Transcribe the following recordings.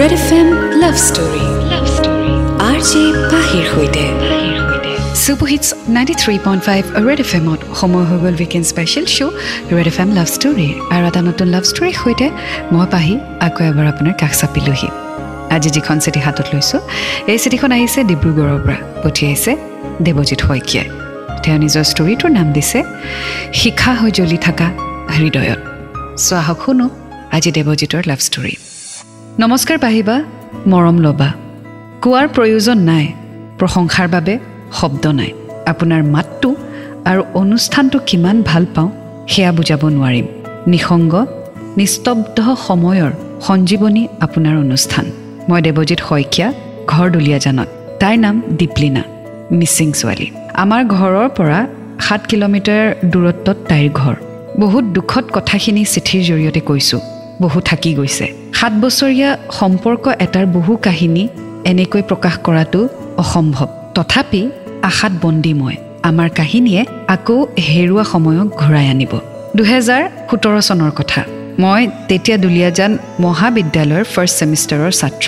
Red F M love story love story R J পাহিৰ সৈতে super hits ninety three point five Red F এমত সময় হৈ গ'ল weekend special show' Red F M love story আৰু এটা নতুন লাভ ষ্টৰীৰ সৈতে মই পাহি আকৌ এবাৰ আপোনাৰ কাষ চাপিলোহি। আজি যিখন চিঠি হাতত লৈছোঁ এই চিঠিখন আহিছে ডিব্ৰুগড়ৰ পৰা। পঠিয়াইছে দেৱজিৎ শইকীয়াই। তেওঁ নিজৰ ষ্টৰীটোৰ নাম দিছে শিখা হৈ জ্বলি থকা হৃদয়ত। চ' আহক শুনো আজি দেৱজিতৰ লাভ ষ্টৰী নমস্কাৰ পাহিবা মৰম ল'বা। কোৱাৰ প্ৰয়োজন নাই প্ৰশংসাৰ বাবে শব্দ নাই। আপোনাৰ মাতটো আৰু অনুষ্ঠানটো কিমান ভাল পাওঁ সেয়া বুজাব নোৱাৰিম। নিসংগ নিস্তব্ধ সময়ৰ সঞ্জীৱনী আপোনাৰ অনুষ্ঠান। মই দেৱজিৎ শইকীয়া ঘৰ দুলীয়াজানত। তাইৰ নাম দীপলিনা মিচিং ছোৱালী। আমাৰ ঘৰৰ পৰা সাত কিলোমিটাৰ দূৰত্বত তাইৰ ঘৰ। বহুত দুখত কথাখিনি চিঠিৰ জৰিয়তে কৈছোঁ। বহু থাকি গৈছে। সাত বছৰীয়া সম্পৰ্ক এটাৰ বহু কাহিনী এনেকৈ প্ৰকাশ কৰাটো অসম্ভৱ। তথাপি আশাত বন্দী মই। আমাৰ কাহিনীয়ে আকৌ হেৰুৱা সময়ক ঘূৰাই আনিব। দুহেজাৰ সোতৰ চনৰ কথা। মই তেতিয়া দুলীয়াজান মহাবিদ্যালয়ৰ ফাৰ্ষ্ট ছেমিষ্টাৰৰ ছাত্ৰ।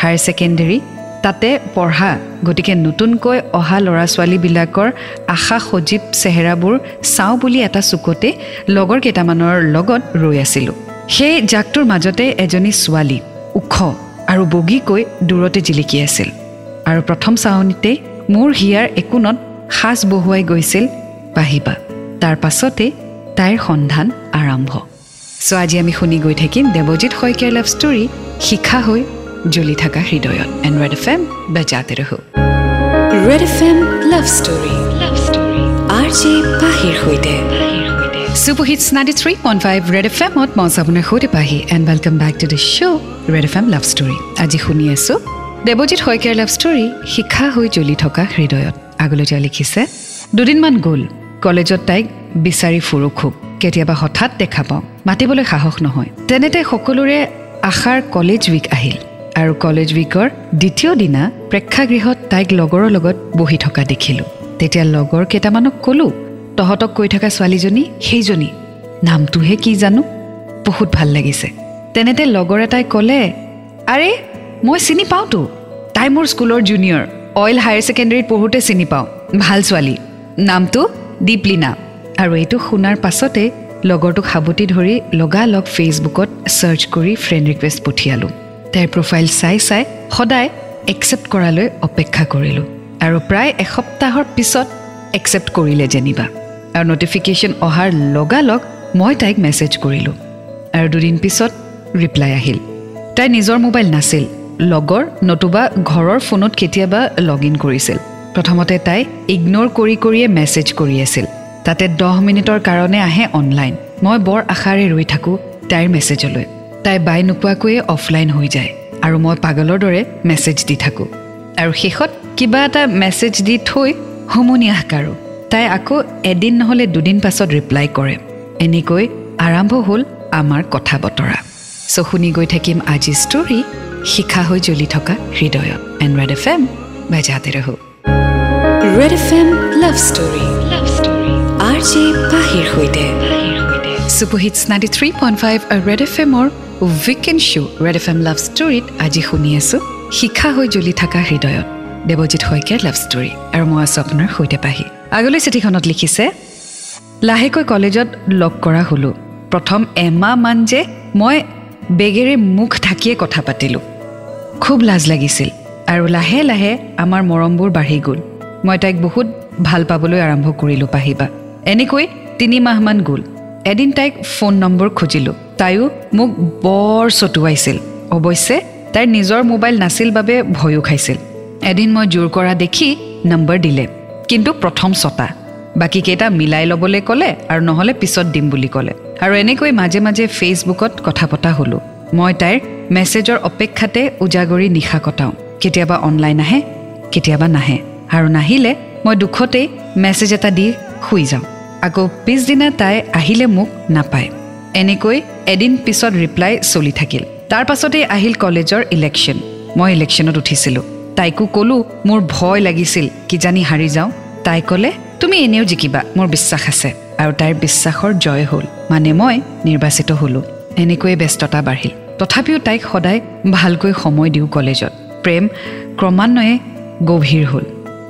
হায়াৰ ছেকেণ্ডেৰী তাতে পঢ়া গতিকে নতুনকৈ অহা ল'ৰা ছোৱালীবিলাকৰ আশা সজীৱ চেহেৰাবোৰ চাওঁ বুলি এটা চুকতে লগৰ কেইটামানৰ লগত ৰৈ আছিলোঁ। সেই জাকটোৰ মাজতে এজনী ছোৱালী ওখ আৰু বগীকৈ দূৰতে জিলিকি আছিল। আৰু প্ৰথম চাৱনিতে মোৰ হিয়াৰ একোণত সাজ বহুৱাই গৈছিল পাহিবা তাৰ পাছতে তাইৰ সন্ধান আৰম্ভ। চ' আজি আমি শুনি গৈ থাকিম দেৱজিৎ শইকীয়াৰ লাভ ষ্টৰী শিখা হৈ জ্বলি থকা হৃদয়ত। এণ্ড ৰেড এফ এম বেজাতে ৰহো। Red F M love story love story R J পাহিৰ সৈতে। মই আপোনাৰ সৈতে Pahi and welcome back to the show' Red F M love story আজি শুনি আছোঁ দেৱজিৎ শইকীয়াৰ লাভ ষ্টৰী শিক্ষা হৈ জ্বলি থকা হৃদয়ত আগলৈ তেওঁ লিখিছে দুদিনমান গ'ল কলেজত তাইক বিচাৰি ফুৰো খুব কেতিয়াবা হঠাৎ দেখা পাওঁ মাতিবলৈ সাহস নহয় তেনেতে সকলোৰে আশাৰ কলেজ উইক আহিল আৰু কলেজ উইকৰ দ্বিতীয় দিনা প্ৰেক্ষাগৃহত তাইক লগৰৰ লগত বহি থকা দেখিলোঁ তেতিয়া লগৰ কেইটামানক ক'লোঁ তহঁতক কৈ থকা ছোৱালীজনী সেইজনী। নামটোহে কি জানো? বহুত ভাল লাগিছে। তেনেতে লগৰ এটাই ক'লে আৰে মই চিনি পাওঁতো। তাই মোৰ স্কুলৰ জুনিয়ৰ অইল হায়াৰ ছেকেণ্ডেৰীত পঢ়োঁতে চিনি পাওঁ। ভাল ছোৱালী। নামটো দীপলিনা। আৰু এইটো শুনাৰ পাছতে লগৰটোক সাৱটি ধৰি লগালগ ফেচবুকত ছাৰ্চ কৰি ফ্ৰেণ্ড ৰিকুৱেষ্ট পঠিয়ালোঁ। তাইৰ প্ৰফাইল চাই চাই সদায় একচেপ্ট কৰালৈ অপেক্ষা কৰিলোঁ। আৰু প্ৰায় এসপ্তাহৰ পিছত একচেপ্ট কৰিলে যেনিবা। আৰু নটিফিকেশ্যন অহাৰ লগালগ মই তাইক মেছেজ কৰিলোঁ। আৰু দুদিন পিছত ৰিপ্লাই আহিল। তাই নিজৰ মোবাইল নাছিল লগৰ নতুবা ঘৰৰ ফোনত কেতিয়াবা লগ ইন কৰিছিল। প্ৰথমতে তাই ইগন'ৰ কৰি কৰিয়ে মেছেজ কৰি আছিল। তাতে দহ মিনিটৰ কাৰণে আহে অনলাইন মই বৰ আশাৰে ৰৈ থাকোঁ তাইৰ মেছেজলৈ তাই বাই নোপোৱাকৈয়ে অফলাইন হৈ যায় আৰু মই পাগলৰ দৰে মেছেজ দি থাকোঁ। আৰু শেষত কিবা এটা মেছেজ দি থৈ হুমুনিয়াহ কাৰোঁ। তাই আকৌ এদিন নহ'লে দুদিন পাছত ৰিপ্লাই কৰে। এনেকৈ আৰম্ভ হ'ল আমাৰ কথা বতৰা। চ' শুনি গৈ থাকিম আজি ষ্টৰী শিখা হৈ জ্বলি থকা হৃদয়ত। এণ্ড ৰেড এফ এম বেজাতে ৰহো। Red F M love story love story R J পাহিৰ সৈতে। Super hits ninety three point five Red F এমৰ weekend show' Red F M love ষ্টৰীত আজি শুনি আছোঁ শিখা হৈ জ্বলি থকা হৃদয়ত। দেৱজিৎ শইকীয়াৰ লাভ ষ্টৰী আৰু মই আছোঁ আপোনাৰ সৈতে পাহি। আগলৈ চিঠিখনত লিখিছে লাহেকৈ কলেজত লগ কৰা হ'লোঁ। প্ৰথম এমাহমান যে মই বেগেৰে মুখ ঢাকিয়ে কথা পাতিলোঁ। খুব লাজ লাগিছিল আৰু লাহে লাহে আমাৰ মৰমবোৰ বাঢ়ি গ'ল। মই তাইক বহুত ভাল পাবলৈ আৰম্ভ কৰিলোঁ পাহিবা। এনেকৈ তিনিমাহমান গ'ল। এদিন তাইক ফোন নম্বৰ খুজিলোঁ। তাইও মোক বৰ চটুৱাইছিল। অৱশ্যে তাইৰ নিজৰ মোবাইল নাছিল বাবে ভয়ো খাইছিল। এদিন মই জোৰ কৰা দেখি নম্বৰ দিলে। কিন্তু প্ৰথম ছটা। বাকীকেইটা মিলাই ল'বলৈ ক'লে আৰু নহ'লে পিছত দিম বুলি ক'লে। আৰু এনেকৈ মাজে মাজে ফেচবুকত কথা পতা হ'লোঁ। মই তাইৰ মেছেজৰ অপেক্ষাতে উজাগৰি নিশা কটাওঁ। কেতিয়াবা অনলাইন আহে কেতিয়াবা নাহে। আৰু নাহিলে মই দুখতেই মেছেজ এটা দি শুই যাওঁ। আকৌ পিছদিনা তাই আহিলে মোক নাপায়। এনেকৈ এদিন পিছত ৰিপ্লাই চলি থাকিল। তাৰ পাছতেই আহিল কলেজৰ ইলেকশ্যন। মই ইলেকশ্যনত উঠিছিলোঁ। তাইকো ক'লোঁ মোৰ ভয় লাগিছিল কিজানি হাৰি যাওঁ। তাই ক'লে তুমি এনেও জিকিবা মোৰ বিশ্বাস আছে। আৰু তাইৰ বিশ্বাসৰ জয় হ'ল মানে মই নিৰ্বাচিত হ'লোঁ। এনেকৈয়ে ব্যস্ততা বাঢ়িল। তথাপিও তাইক সদায় ভালকৈ সময় দিওঁ কলেজত। প্ৰেম ক্ৰমান্বয়ে গভীৰ হ'ল।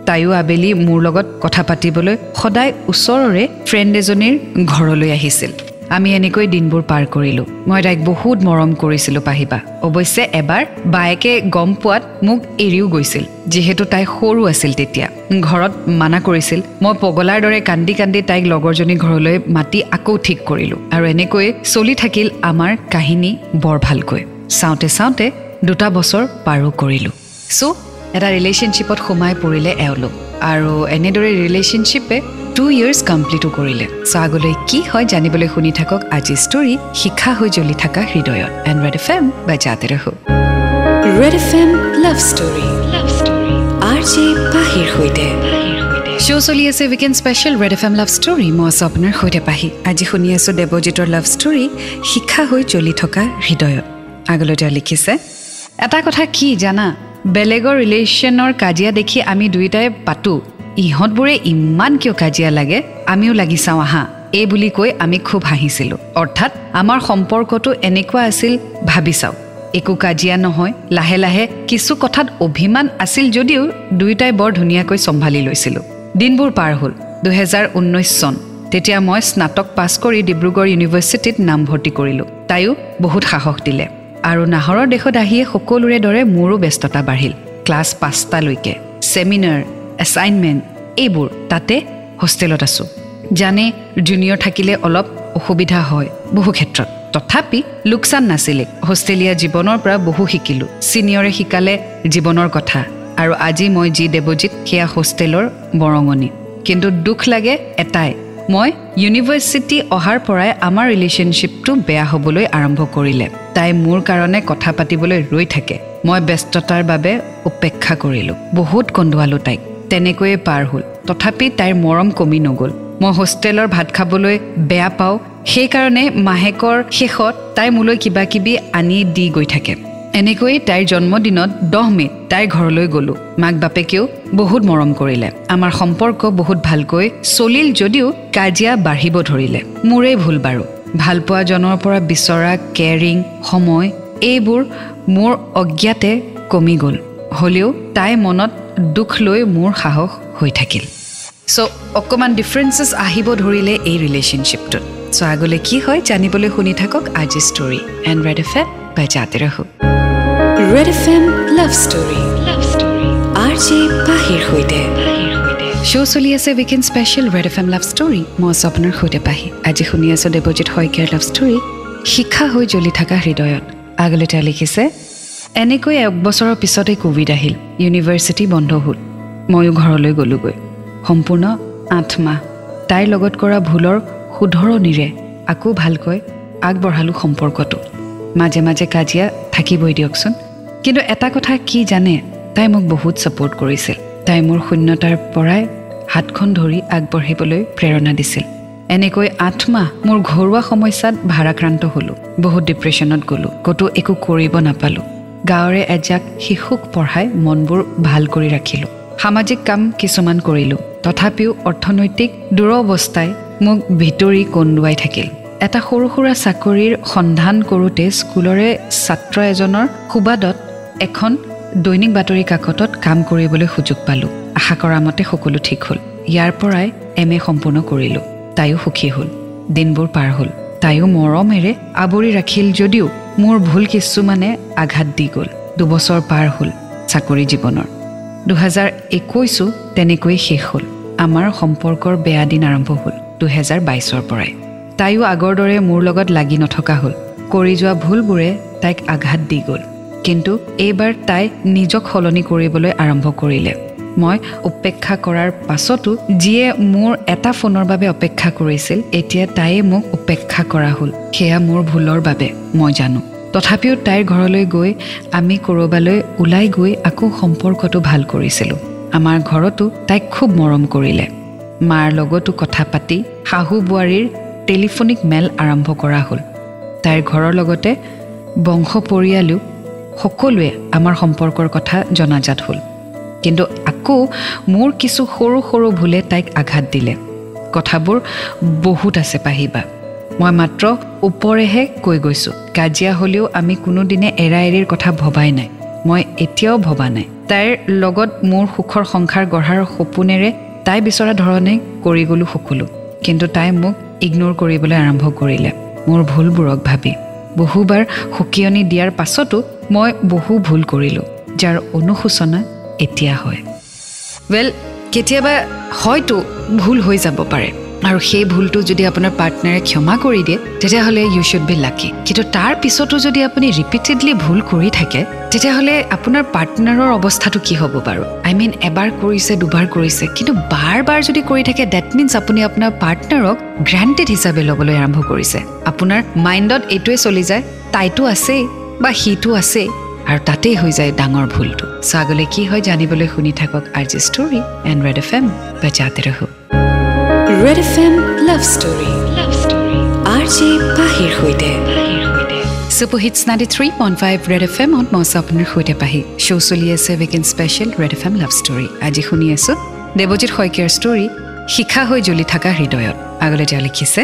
তাইও আবেলি মোৰ লগত কথা পাতিবলৈ সদায় ওচৰৰে ফ্ৰেণ্ড এজনীৰ ঘৰলৈ আহিছিল। আমি এনেকৈ দিনবোৰ পাৰ কৰিলোঁ। মই তাইক বহুত মৰম কৰিছিলোঁ পাহিবা। অৱশ্যে এবাৰ বায়েকে গম পোৱাত মোক এৰিও গৈছিল যিহেতু তাই সৰু আছিল তেতিয়া। ঘৰত মানা কৰিছিল। মই পগলাৰ দৰে কান্দি কান্দি তাইক লগৰজনী ঘৰলৈ মাতি আকৌ ঠিক কৰিলোঁ। আৰু এনেকৈ চলি থাকিল আমাৰ কাহিনী বৰ ভালকৈ। চাওঁতে চাওঁতে দুটা বছৰ পাৰো কৰিলোঁ। চ' এটা ৰিলেশ্যনশ্বিপত সোমাই পৰিলে এওঁলোক আৰু এনেদৰে ৰিলেশ্যনশ্বিপে টু ইয়েৰ্ছ কমপ্লিটো কৰিলে। চ' আগলৈ কি হয় জানিবলৈ শুনি থাকক আজি ষ্টৰী শিক্ষা হৈ জ্বলি থকা হৃদয়ত। এণ্ড ৰেড এফ এম বা জাতে ৰহো Red F M love story love story R J পাহিৰ সৈতে। শ্ব' চলি আছে weekend special Red F M love story মই আছোঁ আপোনাৰ সৈতে পাহি। আজি শুনি আছোঁ দেৱজিতৰ লাভ ষ্টৰী শিক্ষা হৈ জ্বলি থকা হৃদয়ত। আগলৈ তেওঁ লিখিছে এটা কথা কি জানা? বেলেগৰ ৰিলেশ্যনৰ কাজিয়া দেখি আমি দুয়োটাই পাতোঁ। ইহঁতবোৰে ইমান কিয় কাজিয়া লাগে? আমিও লাগি চাওঁ আহা। এই বুলি কৈ আমি খুব হাঁহিছিলোঁ। অৰ্থাৎ আমাৰ সম্পৰ্কটো এনেকুৱা আছিল ভাবি চাওক। একো কাজিয়া নহয়। লাহে লাহে কিছু কথাত অভিমান আছিল যদিও দুয়োটাই বৰ ধুনীয়াকৈ চম্ভালি লৈছিলোঁ। দিনবোৰ পাৰ হ'ল দুহেজাৰ ঊনৈছ চন। তেতিয়া মই স্নাতক পাছ কৰি ডিব্ৰুগড় ইউনিভাৰ্চিটিত নামভৰ্তি কৰিলোঁ। তাইও বহুত সাহস দিলে। আৰু নাহৰৰ দেশত আহিয়ে সকলোৰে দৰে মোৰো ব্যস্ততা বাঢ়িল। ক্লাছ পাঁচটালৈকে। ছেমিনাৰ। এছাইনমেণ্ট এইবোৰ তাতে হোষ্টেলত আছোঁ। জানে জুনিয়ৰ থাকিলে অলপ অসুবিধা হয় বহু ক্ষেত্ৰত। তথাপি লোকচান নাছিলে। হোষ্টেলীয়া জীৱনৰ পৰা বহু শিকিলোঁ। ছিনিয়ৰে শিকালে জীৱনৰ কথা। আৰু আজি মই যি দেৱজিত সেয়া হোষ্টেলৰ বৰঙণি। কিন্তু দুখ লাগে এটাই। মই ইউনিভাৰ্চিটি অহাৰ পৰাই আমাৰ ৰিলেশ্যনশ্বিপটো বেয়া হ'বলৈ আৰম্ভ কৰিলে। তাই মোৰ কাৰণে কথা পাতিবলৈ ৰৈ থাকে। মই ব্যস্ততাৰ বাবে উপেক্ষা কৰিলোঁ। বহুত কন্দুৱালোঁ তাইক। তেনেকৈয়ে পাৰ হ'ল। তথাপি তাইৰ মৰম কমি নগ'ল। মই হোষ্টেলৰ ভাত খাবলৈ বেয়া পাওঁ। সেইকাৰণে মাহেকৰ শেষত তাই মোলৈ কিবা কিবি আনি দি গৈ থাকে। এনেকৈয়ে তাইৰ জন্মদিনত দহ মে'ত তাইৰ ঘৰলৈ গ'লোঁ। মাক বাপেকেও বহুত মৰম কৰিলে। আমাৰ সম্পৰ্ক বহুত ভালকৈ চলিল যদিও কাজিয়া বাঢ়িব ধৰিলে। মোৰেই ভুল বাৰু। ভালপোৱাজনৰ পৰা বিচৰা কেয়াৰিং সময় এইবোৰ মোৰ অজ্ঞাতে কমি গ'ল। হ'লেও তাই মনত দুখ লৈ মোৰ সাহস হৈ থাকিল। চ' অকণমান ডিফাৰেঞ্চেছ আহিব ধৰিলে এই ৰিলেশ্যনশ্বিপটোত চ' আগলৈ কি হয় জানিবলৈ শুনি থাকক আজি story and Red F M বাই জাতে ৰহো Red F M love story love story R J পাহিৰ সৈতে। শ্ব' চলি আছে weekend special Red F M love story মই আছোঁ আপোনাৰ সৈতে পাহি। আজি শুনি আছোঁ দেৱজিৎ শইকীয়াৰ লাভ ষ্টৰী শিক্ষা হৈ জ্বলি থকা হৃদয়ত। আগলৈ তেওঁ লিখিছে এনেকৈ এক বছৰৰ পিছতে ক'ভিড আহিল। ইউনিভাৰ্চিটি বন্ধ হ'ল। ময়ো ঘৰলৈ গ'লোগৈ। সম্পূৰ্ণ আঠ মাহ। তাইৰ লগত কৰা ভুলৰ শুধৰণিৰে আকৌ ভালকৈ আগবঢ়ালোঁ সম্পৰ্কটো। মাজে মাজে কাজিয়া থাকিবই দিয়কচোন। কিন্তু এটা কথা কি জানে তাই মোক বহুত ছাপোৰ্ট কৰিছিল। তাই মোৰ শূন্যতাৰ পৰাই হাতখন ধৰি আগবাঢ়িবলৈ প্ৰেৰণা দিছিল। এনেকৈ আঠ মাহ মোৰ ঘৰুৱা সমস্যাত ভাৰাক্ৰান্ত হ'লোঁ। বহুত ডিপ্ৰেশ্যনত গ'লোঁ। ক'তো একো কৰিব নাপালোঁ। গাঁৱৰে এজাক শিশুক পঢ়াই মনবোৰ ভাল কৰি ৰাখিলোঁ। সামাজিক কাম কিছুমান কৰিলোঁ। তথাপিও অৰ্থনৈতিক দুৰৱস্থাই মোক ভিতৰি কন্দুৱাই থাকিল। এটা সৰু সুৰা চাকৰিৰ সন্ধান কৰোঁতে স্কুলৰে ছাত্ৰ এজনৰ সুবাদত এখন দৈনিক বাতৰি কাকতত কাম কৰিবলৈ সুযোগ পালোঁ। আশা কৰা মতে সকলো ঠিক হ'ল। ইয়াৰ পৰাই এম এ সম্পূৰ্ণ কৰিলোঁ। তাইও সুখী হ'ল। দিনবোৰ পাৰ হ'ল। তাইও মৰমেৰে আৱৰি ৰাখিল যদিও মোৰ ভুল কিছুমানে আঘাত দি গ'ল। দুবছৰ পাৰ হ'ল চাকৰি জীৱনৰ। দুহেজাৰ একৈছো তেনেকৈ শেষ হ'ল। আমাৰ সম্পৰ্কৰ বেয়া দিন আৰম্ভ হ'ল দুহেজাৰ বাইছৰ পৰাই। তাইও আগৰ দৰে মোৰ লগত লাগি নথকা হ'ল। কৰি যোৱা ভুলবোৰে তাইক আঘাত দি গ'ল। কিন্তু এইবাৰ তাই নিজক সলনি কৰিবলৈ আৰম্ভ কৰিলে। মই উপেক্ষা কৰাৰ পাছতো যিয়ে মোৰ এটা ফোনৰ বাবে অপেক্ষা কৰিছিল এতিয়া তাইয়ে মোক উপেক্ষা কৰা হ'ল। সেয়া মোৰ ভুলৰ বাবে মই জানো। তথাপিও তাইৰ ঘৰলৈ গৈ আমি ক'ৰবালৈ ওলাই গৈ আকৌ সম্পৰ্কটো ভাল কৰিছিলোঁ। আমাৰ ঘৰতো তাইক খুব মৰম কৰিলে। মাৰ লগতো কথা পাতি শাহু বোৱাৰীৰ টেলিফোনিক মেল আৰম্ভ কৰা হ'ল। তাইৰ ঘৰৰ লগতে বংশ পৰিয়ালো সকলোৱে আমাৰ সম্পৰ্কৰ কথা জনাজাত হ'ল। কিন্তু আকৌ মোৰ কিছু সৰু সৰু ভুলে তাইক আঘাত দিলে। কথাবোৰ বহুত আছে পাহিবা। মই মাত্ৰ ওপৰেহে কৈ গৈছোঁ। কাজিয়া হ'লেও আমি কোনোদিনে এৰা এৰিৰ কথা ভবাই নাই। মই এতিয়াও ভবা নাই। তাইৰ লগত মোৰ সুখৰ সংসাৰ গঢ়াৰ সপোনেৰে তাই বিচৰা ধৰণে কৰি গ'লোঁ সকলো। কিন্তু তাই মোক ইগন'ৰ কৰিবলৈ আৰম্ভ কৰিলে। মোৰ ভুলবোৰক ভাবি। বহুবাৰ সুকিয়নি দিয়াৰ পাছতো মই বহু ভুল কৰিলোঁ যাৰ অনুশোচনা এতিয়া হয়। ৱেল কেতিয়াবা হয়তো ভুল হৈ যাব পাৰে। আৰু সেই ভুলটো যদি আপোনাৰ পাৰ্টনাৰে ক্ষমা কৰি দিয়ে তেতিয়াহ'লে ইউ শ্বুড বি লাকি কিন্তু তাৰ পিছতো যদি আপুনি ৰিপিটেডলি ভুল কৰি থাকে তেতিয়াহ'লে আপোনাৰ পাৰ্টনাৰৰ অৱস্থাটো কি হ'ব বাৰু? আই মিন এবাৰ কৰিছে দুবাৰ কৰিছে কিন্তু বাৰ বাৰ যদি কৰি থাকে ডেট মিনছ আপুনি আপোনাৰ পাৰ্টনাৰক গ্ৰেণ্টেড হিচাপে ল'বলৈ আৰম্ভ কৰিছে। আপোনাৰ মাইণ্ডত এইটোৱে চলি যায় তাইতো আছেই বা সিটো আছেই। আৰু তাতেই হৈ যায় ডাঙৰ ভুলটো। চ' আগলৈ কি হয় জানিবলৈ শুনি থাকক R G story and Red F M বেজাতে ৰহো। Red F M love story love story R J পাহিৰ সৈতে। Super hits ninety three point five Red F এমত মই আপোনাৰ সৈতে পাহি। শ্ব' চলি আছে weekend special Red F M love story আজি শুনি আছোঁ দেৱজিৎ শইকীয়াৰ ষ্টৰী শিখা হৈ জ্বলি থকা হৃদয়ত। আগলৈ তেওঁ লিখিছে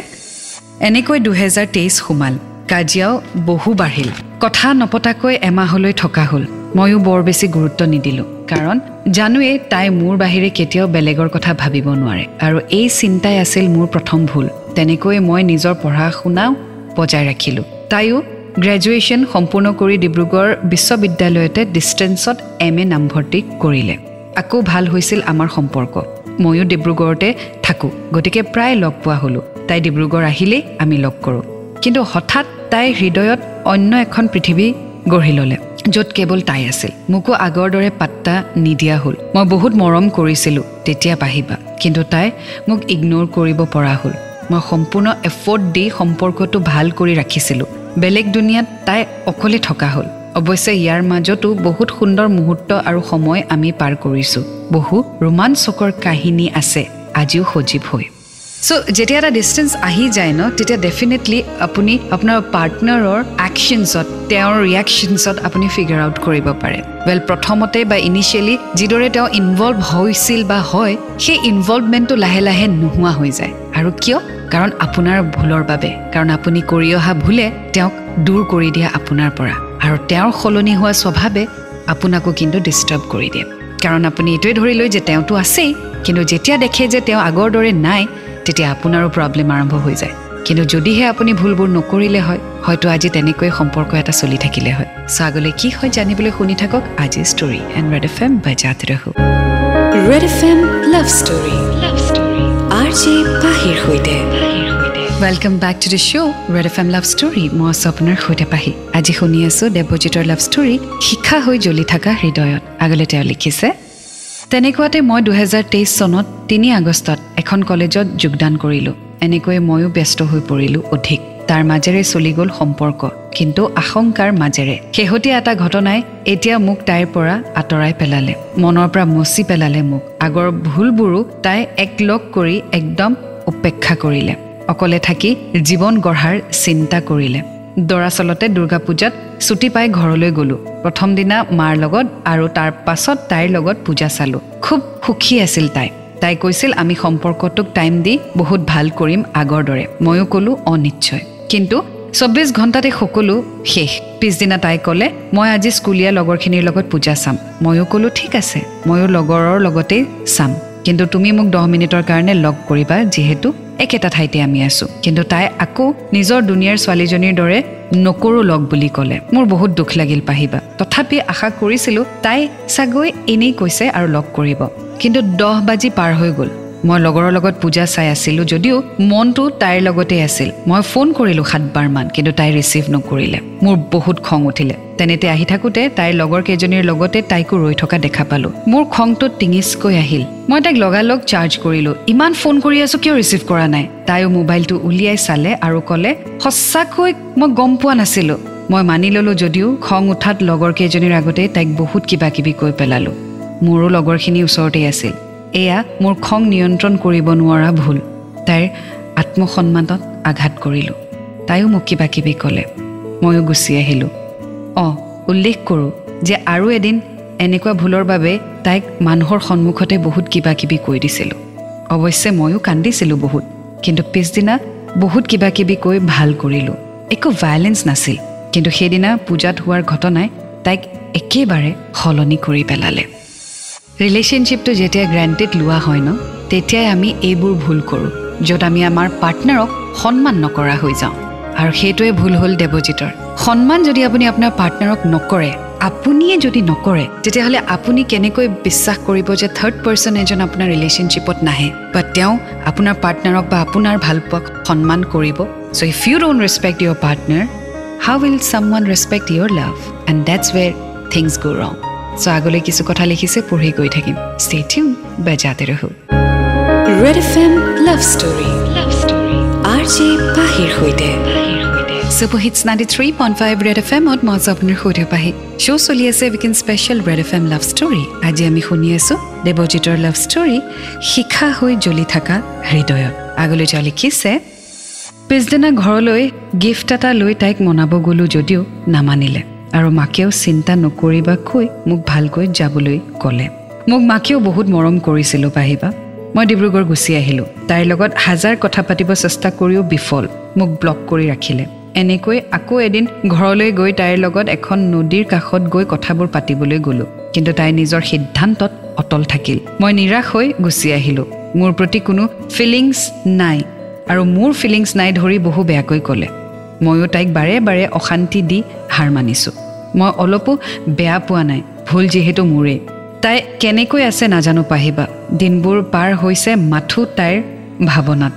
এনেকৈ দুহেজাৰ তেইছ সোমাল। কাজিয়াও বহু বাঢ়িল। কথা নপতাকৈ এমাহলৈ থকা হ'ল। ময়ো বৰ বেছি গুৰুত্ব নিদিলোঁ। কাৰণ জানোৱেই তাই মোৰ বাহিৰে কেতিয়াও বেলেগৰ কথা ভাবিব নোৱাৰে। আৰু এই চিন্তাই আছিল মোৰ প্ৰথম ভুল। তেনেকৈ মই নিজৰ পঢ়া শুনাও বজাই ৰাখিলোঁ। তাইও গ্ৰেজুৱেশ্যন সম্পূৰ্ণ কৰি ডিব্ৰুগড় বিশ্ববিদ্যালয়তে ডিষ্টেঞ্চত এম এ নামভৰ্তি কৰিলে। আকৌ ভাল হৈছিল আমাৰ সম্পৰ্ক। ময়ো ডিব্ৰুগড়তে থাকোঁ। গতিকে প্ৰায় লগ পোৱা হ'লোঁ। তাই ডিব্ৰুগড় আহিলেই আমি লগ কৰোঁ। কিন্তু হঠাৎ তাইৰ হৃদয়ত অন্য এখন পৃথিৱী গঢ়ি ল'লে য'ত কেৱল তাই আছিল। মোকো আগৰ দৰে পাত্তা নিদিয়া হ'ল। মই বহুত মৰম কৰিছিলোঁ তেতিয়া পাহিবা। কিন্তু তাই মোক ইগন'ৰ কৰিব পৰা হ'ল। মই সম্পূৰ্ণ এফৰ্ট দি সম্পৰ্কটো ভাল কৰি ৰাখিছিলোঁ। বেলেগ দুনিয়াত তাই অকলে থকা হ'ল। অৱশ্যে ইয়াৰ মাজতো বহুত সুন্দৰ মুহূৰ্ত আৰু সময় আমি পাৰ কৰিছোঁ। বহু ৰোমাঞ্চকৰ কাহিনী আছে আজিও সজীৱ হৈ। চ' যেতিয়া এটা ডিষ্টেঞ্চ আহি যায় ন তেতিয়া ডেফিনেটলি আপুনি আপোনাৰ পাৰ্টনাৰৰ একশ্যনছত তেওঁৰ ৰিয়েকশ্যনছত আপুনি ফিগাৰ আউট কৰিব পাৰে। ৱেল প্ৰথমতে বা ইনিচিয়েলি যিদৰে তেওঁ ইনভলভ হৈছিল বা হয় সেই ইনভলভমেণ্টটো লাহে লাহে নোহোৱা হৈ যায়। আৰু কিয়? কাৰণ আপোনাৰ ভুলৰ বাবে। কাৰণ আপুনি কৰি অহা ভুলে তেওঁক দূৰ কৰি দিয়ে আপোনাৰ পৰা। আৰু তেওঁৰ সলনি হোৱা স্বভাৱে আপোনাকো কিন্তু ডিষ্টাৰ্ব কৰি দিয়ে। কাৰণ আপুনি এইটোৱে ধৰি লয় যে তেওঁতো আছেই কিন্তু যেতিয়া দেখে যে তেওঁ আগৰ দৰে নাই তেতিয়া আপোনাৰো প্ৰব্লেম আৰম্ভ হৈ যায়। কিন্তু যদিহে আপুনি ভুলবোৰ নকৰিলে হয় হয়তো আজি তেনেকৈ সম্পৰ্ক এটা চলি থাকিলে হয়। চ' আগলৈ কি হয় জানিবলৈ শুনি থাকক আজিৰ story and Red F M বাজাত ৰহো Red F M love story love story R J পাহিৰ সৈতে। Welcome back to the show' Red F M love story মই আছোঁ আপোনাৰ সৈতে পাহি। আজি শুনি আছোঁ দেৱজিতৰ লাভ ষ্টৰী শিক্ষা হৈ জ্বলি থকা হৃদয়ত। আগলৈ তেওঁ লিখিছে তেনেকুৱাতে মই দুহেজাৰ তেইছ চনত তিনি আগষ্টত এখন কলেজত যোগদান কৰিলোঁ। এনেকৈ ময়ো ব্যস্ত হৈ পৰিলোঁ অধিক। তাৰ মাজেৰে চলি গ'ল সম্পৰ্ক কিন্তু আশংকাৰ মাজেৰে। শেহতীয়া এটা ঘটনাই এতিয়া মোক তাইৰ পৰা আঁতৰাই পেলালে। মনৰ পৰা মচি পেলালে মোক। আগৰ ভুলবোৰো তাই একলগ কৰি একদম উপেক্ষা কৰিলে। অকলে থাকি জীৱন গঢ়াৰ চিন্তা কৰিলে। দৰাচলতে দুৰ্গা পূজাত ছুটি পাই ঘৰলৈ গ'লোঁ। প্ৰথম দিনা মাৰ লগত আৰু তাৰ পাছত তাইৰ লগত পূজা চালোঁ। খুব সুখী আছিল তাই। তাই কৈছিল আমি সম্পৰ্কটোক টাইম দি বহুত ভাল কৰিম আগৰ দৰে। ময়ো ক'লোঁ অনিশ্চয় কিন্তু চৌব্বিছ ঘণ্টাতে সকলো শেষ। পিছদিনা তাই ক'লে মই আজি স্কুলীয়া লগৰখিনিৰ লগত পূজা চাম। ময়ো ক'লোঁ ঠিক আছে। ময়ো লগৰৰ লগতেই চাম। কিন্তু তুমি মোক দহ মিনিটৰ কাৰণে লগ কৰিবা যিহেতু একেটা ঠাইতে আমি আছোঁ। কিন্তু তাই আকৌ নিজৰ দুনিয়াৰ ছোৱালীজনীৰ দৰে নকৰোঁ লগ বুলি ক'লে। মোৰ বহুত দুখ লাগিল পাহিবা। তথাপি আশা কৰিছিলোঁ তাই চাগৈ এনেই কৈছে আৰু লগ কৰিব। কিন্তু দহ বাজি পাৰ হৈ গ'ল। মই লগৰৰ লগত পূজা চাই আছিলোঁ যদিও মনটো তাইৰ লগতেই আছিল। মই ফোন কৰিলোঁ সাতবাৰমান কিন্তু তাই ৰিচিভ নকৰিলে। মোৰ বহুত খং উঠিলে। তেনেতে আহি থাকোঁতে তাইৰ লগৰ কেইজনীৰ লগতে তাইকো ৰৈ থকা দেখা পালোঁ। মোৰ খংটো টিঙিচকৈ আহিল। মই তাইক লগালগ চাৰ্জ কৰিলোঁ। ইমান ফোন কৰি আছোঁ কিয় ৰিচিভ কৰা নাই? তাইও মোবাইলটো উলিয়াই চালে আৰু ক'লে সঁচাকৈ মই গম পোৱা নাছিলোঁ। মই মানি ল'লোঁ যদিও খং উঠাত লগৰ কেইজনীৰ আগতে তাইক বহুত কিবা কিবি কৈ পেলালোঁ। মোৰো লগৰখিনি ওচৰতেই আছিল। এয়া মোৰ খং নিয়ন্ত্ৰণ কৰিব নোৱাৰা ভুল। তাইৰ আত্মসন্মানত আঘাত কৰিলোঁ। তাইও মোক কিবা কিবি ক'লে। ময়ো গুচি আহিলোঁ। অঁ উল্লেখ কৰোঁ যে আৰু এদিন এনেকুৱা ভুলৰ বাবে তাইক মানুহৰ সন্মুখতে বহুত কিবা কিবি কৈ দিছিলোঁ। অৱশ্যে ময়ো কান্দিছিলোঁ বহুত কিন্তু পিছদিনা বহুত কিবা কিবি কৈ ভাল কৰিলোঁ। একো ভায়লেঞ্চ নাছিল কিন্তু সেইদিনা পূজাত হোৱাৰ ঘটনাই তাইক একেবাৰে সলনি কৰি পেলালে। ৰিলেশ্যনশ্বিপটো যেতিয়া গ্ৰেণ্টেড লোৱা হয় ন তেতিয়াই আমি এইবোৰ ভুল কৰোঁ য'ত আমি আমাৰ পাৰ্টনাৰক সন্মান নকৰা হৈ যাওঁ। আৰু সেইটোৱে ভুল হ'ল দেৱজিতৰ সন্মান যদি আপুনি আপোনাৰ পাৰ্টনাৰক নকৰে আপুনিয়ে যদি নকৰে তেতিয়াহ'লে আপুনি কেনেকৈ বিশ্বাস কৰিব যে থাৰ্ড পাৰ্চন এজন আপোনাৰ ৰিলেশ্যনশ্বিপত নাহে বা তেওঁ আপোনাৰ পাৰ্টনাৰক বা আপোনাৰ ভালপোৱাক সন্মান কৰিব? So' if you don't respect your partner how will someone respect your love and that's where things go' ৰং চ' আগলৈ কিছু কথা লিখিছে পঢ়ি গৈ থাকিম। ষ্টে টিউন বেজাতে ৰহো। Red F M love story love story R J পাহিৰ সৈতে। Super hits ninety three point five Red F এমত মই আছোঁ আপোনাৰ সৈতে পাহি। শ্ব' চলি আছে weekend special Red F M love story আজি আমি শুনি আছোঁ দেৱজিতৰ লাভ ষ্টৰী শিখা হৈ জ্বলি থকা হৃদয়ত। আগলৈ যোৱা লিখিছে পিছদিনা ঘৰলৈ গিফ্ট এটা লৈ তাইক মনাব গ'লোঁ যদিও নামানিলে। আৰু মাকেও চিন্তা নকৰিবাকৈ মোক ভালকৈ যাবলৈ ক'লে। মোক মাকেও বহুত মৰম কৰিছিলোঁ পাহিবা। মই ডিব্ৰুগড় গুচি আহিলোঁ। তাইৰ লগত হাজাৰ কথা পাতিব চেষ্টা কৰিও বিফল। মোক ব্লক কৰি ৰাখিলে। এনেকৈ আকৌ এদিন ঘৰলৈ গৈ তাইৰ লগত এখন নদীৰ কাষত গৈ কথাবোৰ পাতিবলৈ গ'লোঁ। কিন্তু তাই নিজৰ সিদ্ধান্তত অটল থাকিল। মই নিৰাশ হৈ গুচি আহিলোঁ। মোৰ প্ৰতি কোনো ফিলিংছ নাই আৰু মোৰ ফিলিংছ নাই ধৰি বহু বেয়াকৈ ক'লে। ময়ো তাইক বাৰে বাৰে অশান্তি দি হাৰ মানিছোঁ। মই অলপো বেয়া পোৱা নাই ভুল যিহেতু মোৰেই। তাই কেনেকৈ আছে নাজানো পাহিবা। দিনবোৰ পাৰ হৈছে মাথো তাইৰ ভাৱনাত।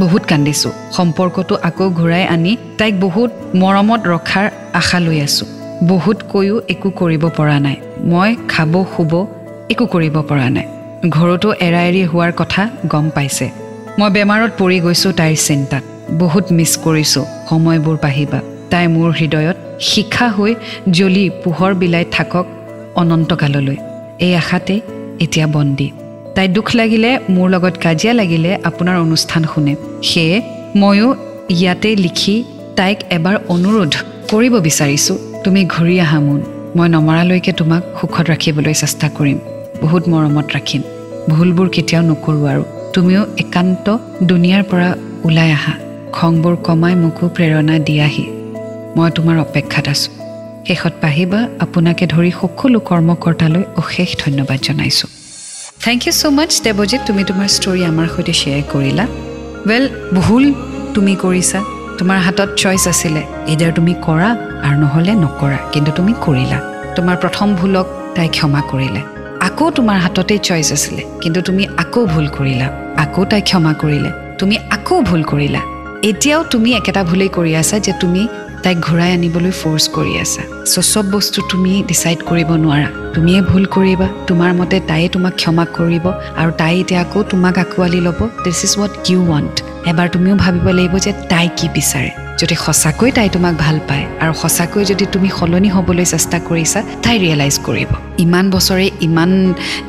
বহুত কান্দিছোঁ। সম্পৰ্কটো আকৌ ঘূৰাই আনি তাইক বহুত মৰমত ৰখাৰ আশা লৈ আছোঁ। বহুত কৈও একো কৰিব পৰা নাই। মই খাব শুব একো কৰিব পৰা নাই। ঘৰতো এৰা এৰি হোৱাৰ কথা গম পাইছে। মই বেমাৰত পৰি গৈছোঁ তাইৰ চিন্তাত। বহুত মিছ কৰিছোঁ। সময়বোৰ পাহিবা। তাই মোৰ হৃদয়ত শিখা হৈ জ্বলি পোহৰ বিলাই থাকক অনন্তকাললৈ। এই আশাতে এতিয়া বন্দী। তাই দুখ লাগিলে মোৰ লগত কাজিয়া লাগিলে আপোনাৰ অনুষ্ঠান শুনে। সেয়ে ময়ো ইয়াতে লিখি তাইক এবাৰ অনুৰোধ কৰিব বিচাৰিছোঁ। তুমি ঘূৰি আহা মোন। মই নমৰালৈকে তোমাক সুখত ৰাখিবলৈ চেষ্টা কৰিম। বহুত মৰমত ৰাখিম। ভুলবোৰ কেতিয়াও নকৰোঁ আৰু। তুমিও একান্ত দুনিয়াৰ পৰা ওলাই আহা। খংবোৰ কমাই মোকো প্ৰেৰণা দিয়াহি। মই তোমাৰ অপেক্ষাত আছোঁ। শেষত পাহিবা আপোনাকে ধৰি সকলো কৰ্মকৰ্তালৈ অশেষ ধন্যবাদ জনাইছোঁ। Thank you so' much Debajit তুমি তোমাৰ ষ্টৰী আমাৰ সৈতে শ্বেয়াৰ কৰিলা। ৱেল ভুল তুমি কৰিছা। তোমাৰ হাতত চইচ আছিলে ইডাৰ তুমি কৰা আৰু নহ'লে নকৰা কিন্তু তুমি কৰিলা। তোমাৰ প্ৰথম ভুলক তাই ক্ষমা কৰিলে। আকৌ তোমাৰ হাততেই চইচ আছিলে কিন্তু তুমি আকৌ ভুল কৰিলা। আকৌ তাই ক্ষমা কৰিলে। তুমি আকৌ ভুল কৰিলা। এতিয়াও তুমি একেটা ভুলেই কৰি আছা যে তুমি তাইক ঘূৰাই আনিবলৈ ফ'ৰ্চ কৰি আছা। চ' চব বস্তু তুমি ডিচাইড কৰিব নোৱাৰা। তুমিয়ে ভুল কৰিবা। তোমাৰ মতে তাইয়ে তোমাক ক্ষমা কৰিব আৰু তাই এতিয়া আকৌ তোমাক আঁকোৱালি ল'ব। This is what you want এবাৰ তুমিও ভাবিব লাগিব যে তাই কি বিচাৰে। যদি সঁচাকৈ তাই তোমাক ভাল পায় আৰু সঁচাকৈ যদি তুমি সলনি হ'বলৈ চেষ্টা কৰিছা তাই ৰিয়েলাইজ কৰিব। ইমান বছৰে ইমান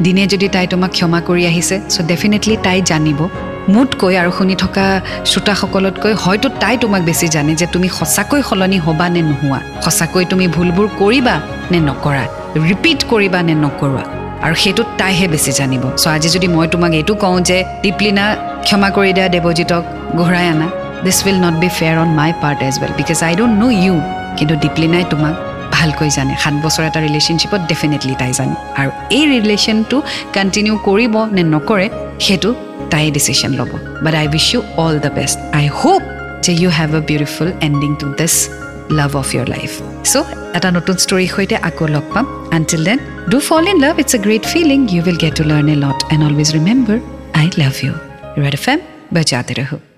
দিনে যদি তাই তোমাক ক্ষমা কৰি আহিছে চ' ডেফিনেটলি তাই জানিব। মোতকৈ আৰু শুনি থকা শ্ৰোতাসকলতকৈ হয়তো তাই তোমাক বেছি জানে যে তুমি সঁচাকৈ সলনি হ'বা নে নোহোৱা। সঁচাকৈ তুমি ভুলবোৰ কৰিবা নে নকৰা ৰিপিট কৰিবা নে নকৰোৱা। আৰু সেইটোত তাইহে বেছি জানিব। চ' আজি যদি মই তোমাক এইটো কওঁ যে দীপলিনা ক্ষমা কৰি দিয়া দেৱজিতক ঘূৰাই আনা। This will not be fair on my part as well because I don't know' you কিন্তু দীপলিনাই তোমাক ভালকৈ জানে। সাত বছৰ এটা ৰিলেশ্যনশ্বিপত ডেফিনেটলি তাই জানে। আৰু এই ৰিলেশ্যনটো কণ্টিনিউ কৰিব নে নকৰে সেইটো তাই ডিচিশ্যন ল'ব but I wish you all the best I hope যে you have a beautiful ending to this love of your life so' এটা নতুন ষ্টৰীৰ সৈতে আকৌ লগ পাম until then do fall in love it's a great feeling you will get to learn a lot and always remember I love you Red F M বজাতে ৰহো